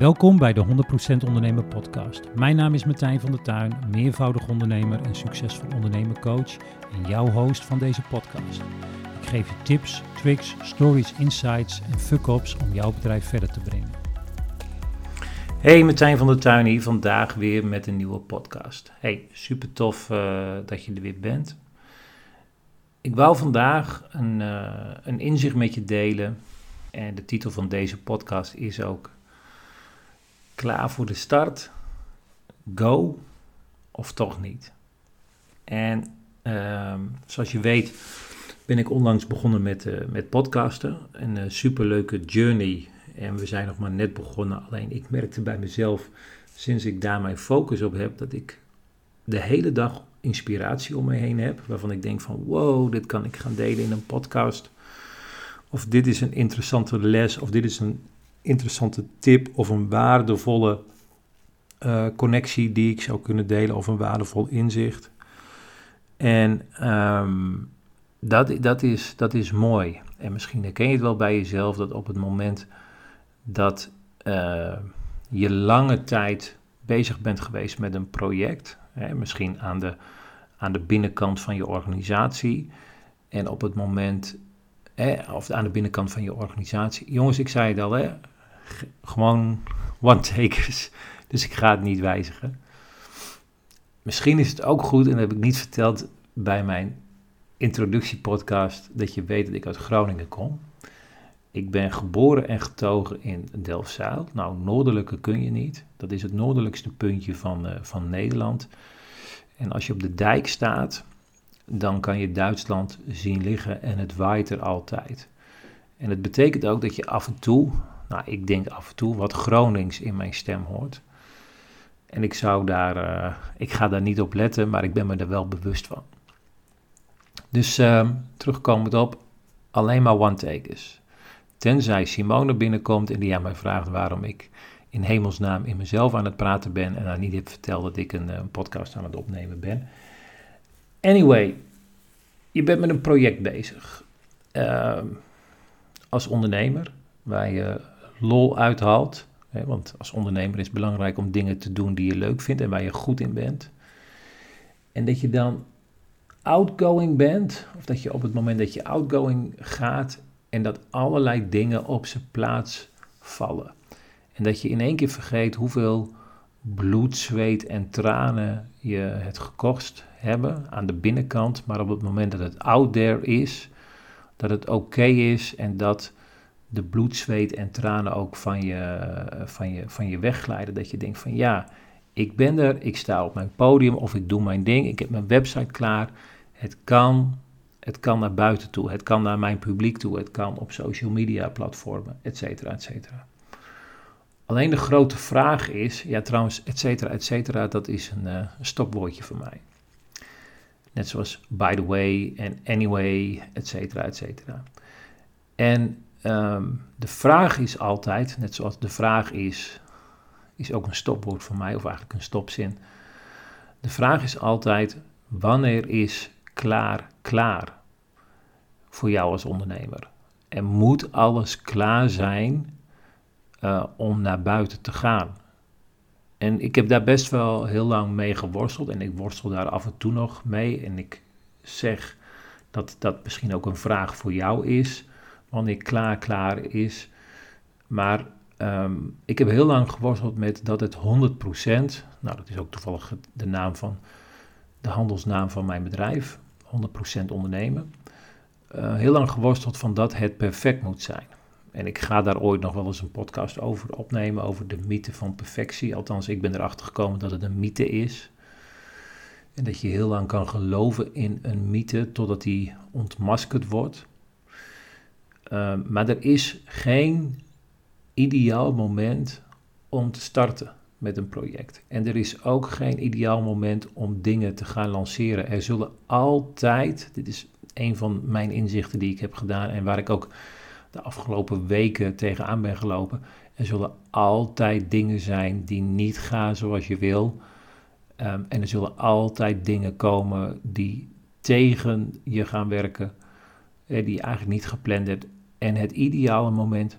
Welkom bij de 100% Ondernemer Podcast. Mijn naam is Martijn van der Tuin, meervoudig ondernemer en succesvol ondernemercoach en jouw host van deze podcast. Ik geef je tips, tricks, stories, insights en fuck-ups om jouw bedrijf verder te brengen. Hey, Martijn van der Tuin hier, vandaag weer met een nieuwe podcast. Hey, super tof uh, dat je er weer bent. Ik wou vandaag een, uh, een inzicht met je delen en de titel van deze podcast is ook klaar voor de start, go of toch niet. En uh, zoals je weet ben ik onlangs begonnen met, uh, met podcasten. Een uh, superleuke journey. En we zijn nog maar net begonnen. Alleen ik merkte bij mezelf, sinds ik daar mijn focus op heb, dat ik de hele dag inspiratie om me heen heb. Waarvan ik denk van wow, dit kan ik gaan delen in een podcast. Of dit is een interessante les. Of dit is een interessante tip of een waardevolle uh, connectie die ik zou kunnen delen of een waardevol inzicht. En um, dat, dat, is, dat is mooi. En misschien herken je het wel bij jezelf dat op het moment dat uh, je lange tijd bezig bent geweest met een project, hè, misschien aan de, aan de binnenkant van je organisatie, en op het moment of aan de binnenkant van je organisatie. Jongens, ik zei het al, hè, gewoon one-takers. Dus ik ga het niet wijzigen. Misschien is het ook goed, en dat heb ik niet verteld bij mijn introductiepodcast, dat je weet dat ik uit Groningen kom. Ik ben geboren en getogen in Delfzijl. Nou, noordelijke kun je niet. Dat is het noordelijkste puntje van, uh, van Nederland. En als je op de dijk staat, dan kan je Duitsland zien liggen en het waait er altijd. En het betekent ook dat je af en toe, nou ik denk af en toe, wat Gronings in mijn stem hoort. En ik zou daar, uh, ik ga daar niet op letten, maar ik ben me er wel bewust van. Dus uh, terugkomend op, alleen maar one-takers. Tenzij Simone binnenkomt en die aan mij vraagt waarom ik in hemelsnaam in mezelf aan het praten ben en haar niet heb verteld dat ik een, een podcast aan het opnemen ben. Anyway, je bent met een project bezig. Uh, als ondernemer, waar je lol uithaalt. Hè, want als ondernemer is het belangrijk om dingen te doen die je leuk vindt en waar je goed in bent. En dat je dan outgoing bent, of dat je op het moment dat je outgoing gaat en dat allerlei dingen op zijn plaats vallen. En dat je in één keer vergeet hoeveel bloed, zweet en tranen je het gekost hebben aan de binnenkant, maar op het moment dat het out there is, dat het oké is en dat de bloed, zweet en tranen ook van je, van, je, van je wegglijden. Dat je denkt van ja, ik ben er, ik sta op mijn podium of ik doe mijn ding, ik heb mijn website klaar. Het kan, het kan naar buiten toe, het kan naar mijn publiek toe, het kan op social media platformen, et cetera, et cetera. Alleen de grote vraag is, ja trouwens, et cetera, et cetera, dat is een, uh, een stopwoordje voor mij. Net zoals by the way en anyway, et cetera, et cetera. En um, de vraag is altijd, net zoals de vraag is, is ook een stopwoord voor mij, of eigenlijk een stopzin. De vraag is altijd, wanneer is klaar klaar voor jou als ondernemer? En moet alles klaar zijn uh, om naar buiten te gaan? En ik heb daar best wel heel lang mee geworsteld en ik worstel daar af en toe nog mee. En ik zeg dat dat misschien ook een vraag voor jou is, wanneer klaar klaar is. Maar um, ik heb heel lang geworsteld met dat het 100%, nou dat is ook toevallig de naam van, de handelsnaam van mijn bedrijf, 100% ondernemen. Uh, heel lang geworsteld van dat het perfect moet zijn. En ik ga daar ooit nog wel eens een podcast over opnemen, over de mythe van perfectie. Althans, ik ben erachter gekomen dat het een mythe is. En dat je heel lang kan geloven in een mythe totdat die ontmaskerd wordt. Uh, maar er is geen ideaal moment om te starten met een project. En er is ook geen ideaal moment om dingen te gaan lanceren. Er zullen altijd, dit is een van mijn inzichten die ik heb gedaan en waar ik ook de afgelopen weken tegenaan ben gelopen. Er zullen altijd dingen zijn die niet gaan zoals je wil. Um, en er zullen altijd dingen komen die tegen je gaan werken, die je eigenlijk niet gepland hebt. En het ideale moment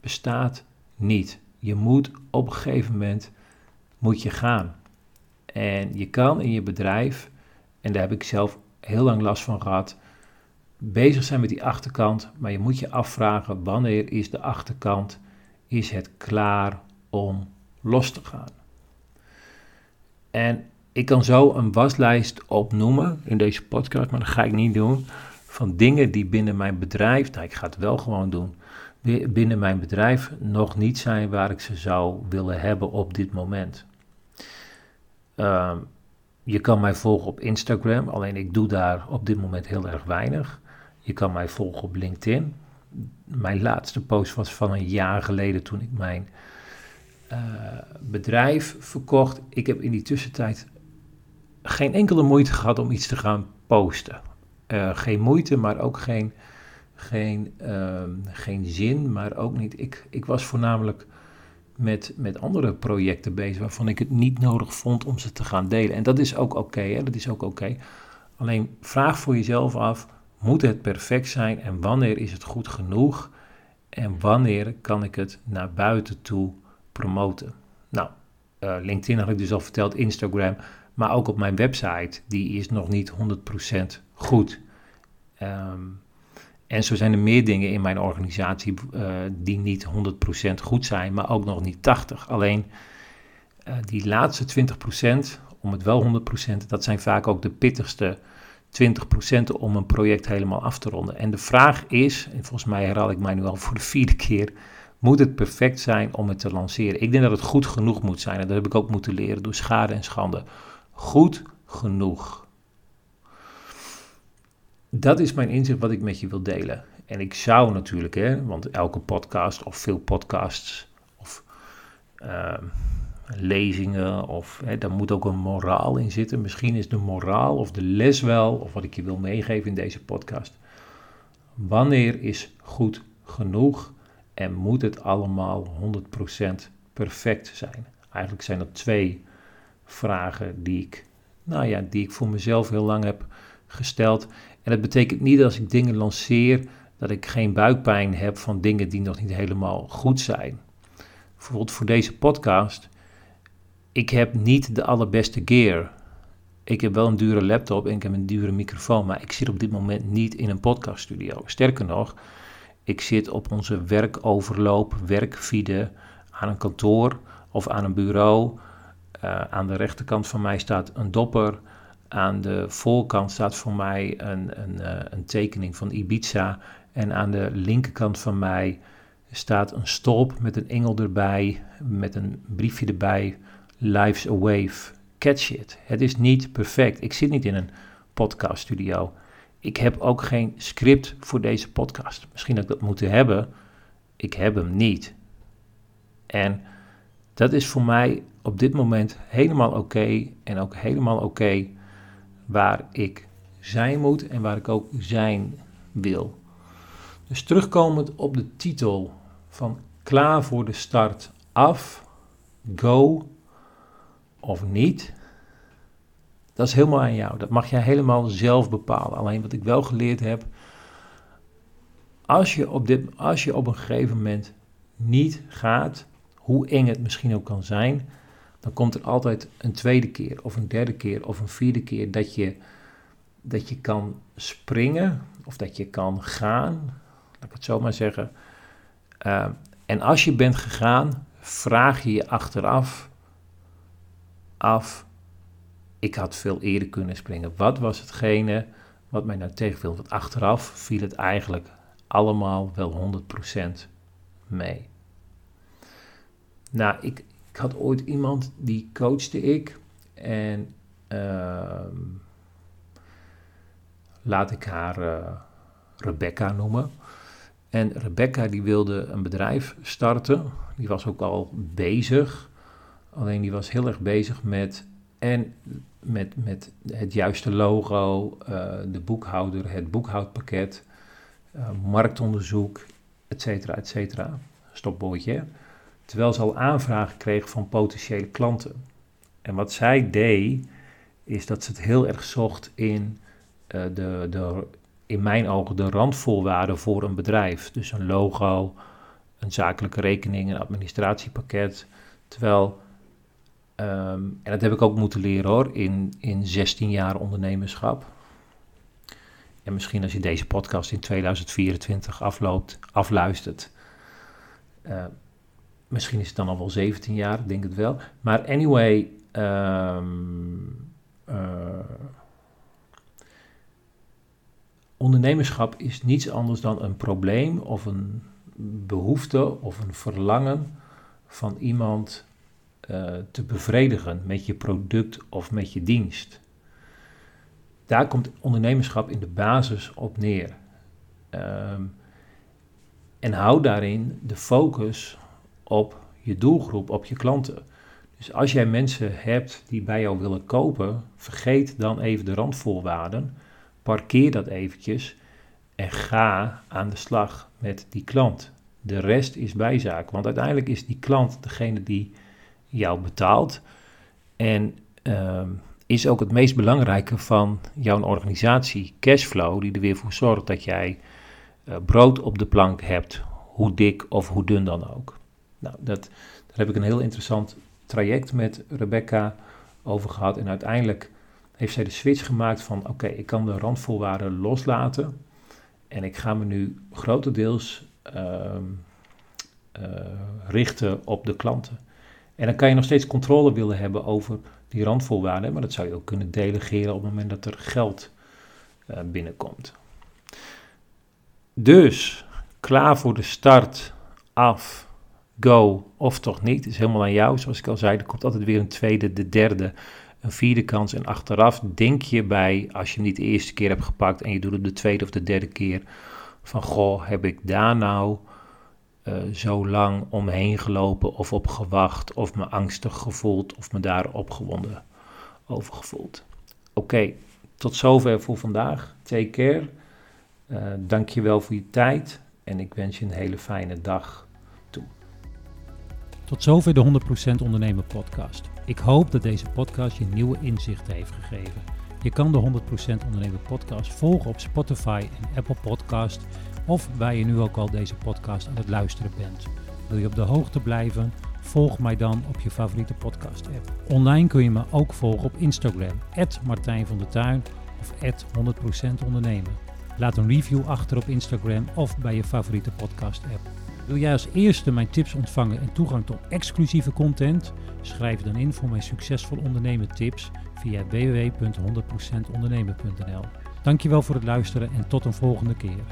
bestaat niet. Je moet op een gegeven moment moet je gaan. En je kan in je bedrijf, en daar heb ik zelf heel lang last van gehad, bezig zijn met die achterkant, maar je moet je afvragen wanneer is de achterkant, is het klaar om los te gaan. En ik kan zo een waslijst opnoemen in deze podcast, maar dat ga ik niet doen, van dingen die binnen mijn bedrijf, nou ik ga het wel gewoon doen, binnen mijn bedrijf nog niet zijn waar ik ze zou willen hebben op dit moment. Ehm, je kan mij volgen op Instagram, alleen ik doe daar op dit moment heel erg weinig. Je kan mij volgen op LinkedIn. Mijn laatste post was van een jaar geleden toen ik mijn uh, bedrijf verkocht. Ik heb in die tussentijd geen enkele moeite gehad om iets te gaan posten. Uh, geen moeite, maar ook geen, geen, uh, geen zin, maar ook niet. Ik, ik was voornamelijk met, met andere projecten bezig waarvan ik het niet nodig vond om ze te gaan delen. En dat is ook oké, dat is ook oké. Alleen vraag voor jezelf af, moet het perfect zijn en wanneer is het goed genoeg? En wanneer kan ik het naar buiten toe promoten? Nou, uh, LinkedIn had ik dus al verteld, Instagram, maar ook op mijn website, die is nog niet 100% goed. Um, en zo zijn er meer dingen in mijn organisatie uh, die niet 100% goed zijn, maar ook nog niet 80%. Alleen uh, die laatste 20%, om het wel 100%, dat zijn vaak ook de pittigste 20% om een project helemaal af te ronden. En de vraag is, en volgens mij herhaal ik mij nu al voor de vierde keer, moet het perfect zijn om het te lanceren? Ik denk dat het goed genoeg moet zijn en dat heb ik ook moeten leren door schade en schande. Goed genoeg. Dat is mijn inzicht wat ik met je wil delen. En ik zou natuurlijk, hè, want elke podcast of veel podcasts of uh, lezingen, of hè, daar moet ook een moraal in zitten. Misschien is de moraal of de les wel, of wat ik je wil meegeven in deze podcast. Wanneer is goed genoeg en moet het allemaal 100% perfect zijn? Eigenlijk zijn er twee vragen die ik, nou ja, die ik voor mezelf heel lang heb gesteld. En dat betekent niet als ik dingen lanceer dat ik geen buikpijn heb van dingen die nog niet helemaal goed zijn. Bijvoorbeeld voor deze podcast. Ik heb niet de allerbeste gear. Ik heb wel een dure laptop en ik heb een dure microfoon, maar ik zit op dit moment niet in een podcaststudio. Sterker nog, ik zit op onze werkoverloop, werkvide aan een kantoor of aan een bureau. Uh, aan de rechterkant van mij staat een dopper. Aan de voorkant staat voor mij een, een, uh, een tekening van Ibiza. En aan de linkerkant van mij staat een stolp met een engel erbij, met een briefje erbij. Life's a wave. Catch it. Het is niet perfect. Ik zit niet in een podcaststudio. Ik heb ook geen script voor deze podcast. Misschien had ik dat moeten hebben. Ik heb hem niet. En dat is voor mij op dit moment helemaal oké. en ook helemaal oké waar ik zijn moet en waar ik ook zijn wil. Dus terugkomend op de titel van klaar voor de start af, go of niet, dat is helemaal aan jou. Dat mag jij helemaal zelf bepalen. Alleen wat ik wel geleerd heb, als je op, dit, als je op een gegeven moment niet gaat, hoe eng het misschien ook kan zijn, dan komt er altijd een tweede keer of een derde keer of een vierde keer dat je, dat je kan springen of dat je kan gaan laat ik het zo maar zeggen. Uh, en als je bent gegaan, vraag je je achteraf af, ik had veel eerder kunnen springen. Wat was hetgene wat mij nou tegenviel? Want achteraf viel het eigenlijk allemaal wel 100% mee. Nou, ik, had ooit iemand die coachte ik en uh, laat ik haar uh, Rebecca noemen. En Rebecca die wilde een bedrijf starten. Die was ook al bezig. Alleen die was heel erg bezig met en met, met het juiste logo, uh, de boekhouder, het boekhoudpakket, uh, marktonderzoek, et cetera, et cetera. Terwijl ze al aanvragen kreeg van potentiële klanten. En wat zij deed, is dat ze het heel erg zocht in uh, de, de in mijn ogen de randvoorwaarden voor een bedrijf. Dus een logo, een zakelijke rekening, een administratiepakket. Terwijl, ehm, en dat heb ik ook moeten leren hoor, in, in 16 jaar ondernemerschap. En misschien als je deze podcast in 2024 afloopt, afluistert. Uh, misschien is het dan al wel 17 jaar, ik denk het wel. Maar anyway, um, ondernemerschap is niets anders dan een probleem of een behoefte of een verlangen van iemand uh, te bevredigen met je product of met je dienst. Daar komt ondernemerschap in de basis op neer. Um, en hou daarin de focus op je doelgroep, op je klanten. Dus als jij mensen hebt die bij jou willen kopen, vergeet dan even de randvoorwaarden, parkeer dat eventjes en ga aan de slag met die klant. De rest is bijzaak, want uiteindelijk is die klant degene die jou betaalt en uh, is ook het meest belangrijke van jouw organisatie, cashflow, die er weer voor zorgt dat jij uh, brood op de plank hebt, hoe dik of hoe dun dan ook. Nou, dat, daar heb ik een heel interessant traject met Rebecca over gehad. En uiteindelijk heeft zij de switch gemaakt van: oké, ik kan de randvoorwaarden loslaten. En ik ga me nu grotendeels uh, uh, richten op de klanten. En dan kan je nog steeds controle willen hebben over die randvoorwaarden, maar dat zou je ook kunnen delegeren op het moment dat er geld uh, binnenkomt. Dus klaar voor de start, af, go of toch niet, is helemaal aan jou. Zoals ik al zei, er komt altijd weer een tweede, de derde, een vierde kans. En achteraf denk je bij, als je niet de eerste keer hebt gepakt en je doet het de tweede of de derde keer, van goh, heb ik daar nou uh, zo lang omheen gelopen of op gewacht of me angstig gevoeld of me daar opgewonden over gevoeld. Oké, tot zover voor vandaag. Take care. Je wel voor je tijd en ik wens je een hele fijne dag toe. Tot zover de 100% Ondernemer podcast. Ik hoop dat deze podcast je nieuwe inzichten heeft gegeven. Je kan de 100% Ondernemer podcast volgen op Spotify en Apple Podcast of waar je nu ook al deze podcast aan het luisteren bent. Wil je op de hoogte blijven? Volg mij dan op je favoriete podcast app. Online kun je me ook volgen op Instagram, Martijn van der Tuin of 100% Ondernemer. Laat een review achter op Instagram of bij je favoriete podcast app. Wil jij als eerste mijn tips ontvangen en toegang tot exclusieve content? Schrijf dan in voor mijn succesvol ondernemen tips via www.100%ondernemer.nl. Dankjewel voor het luisteren en tot een volgende keer.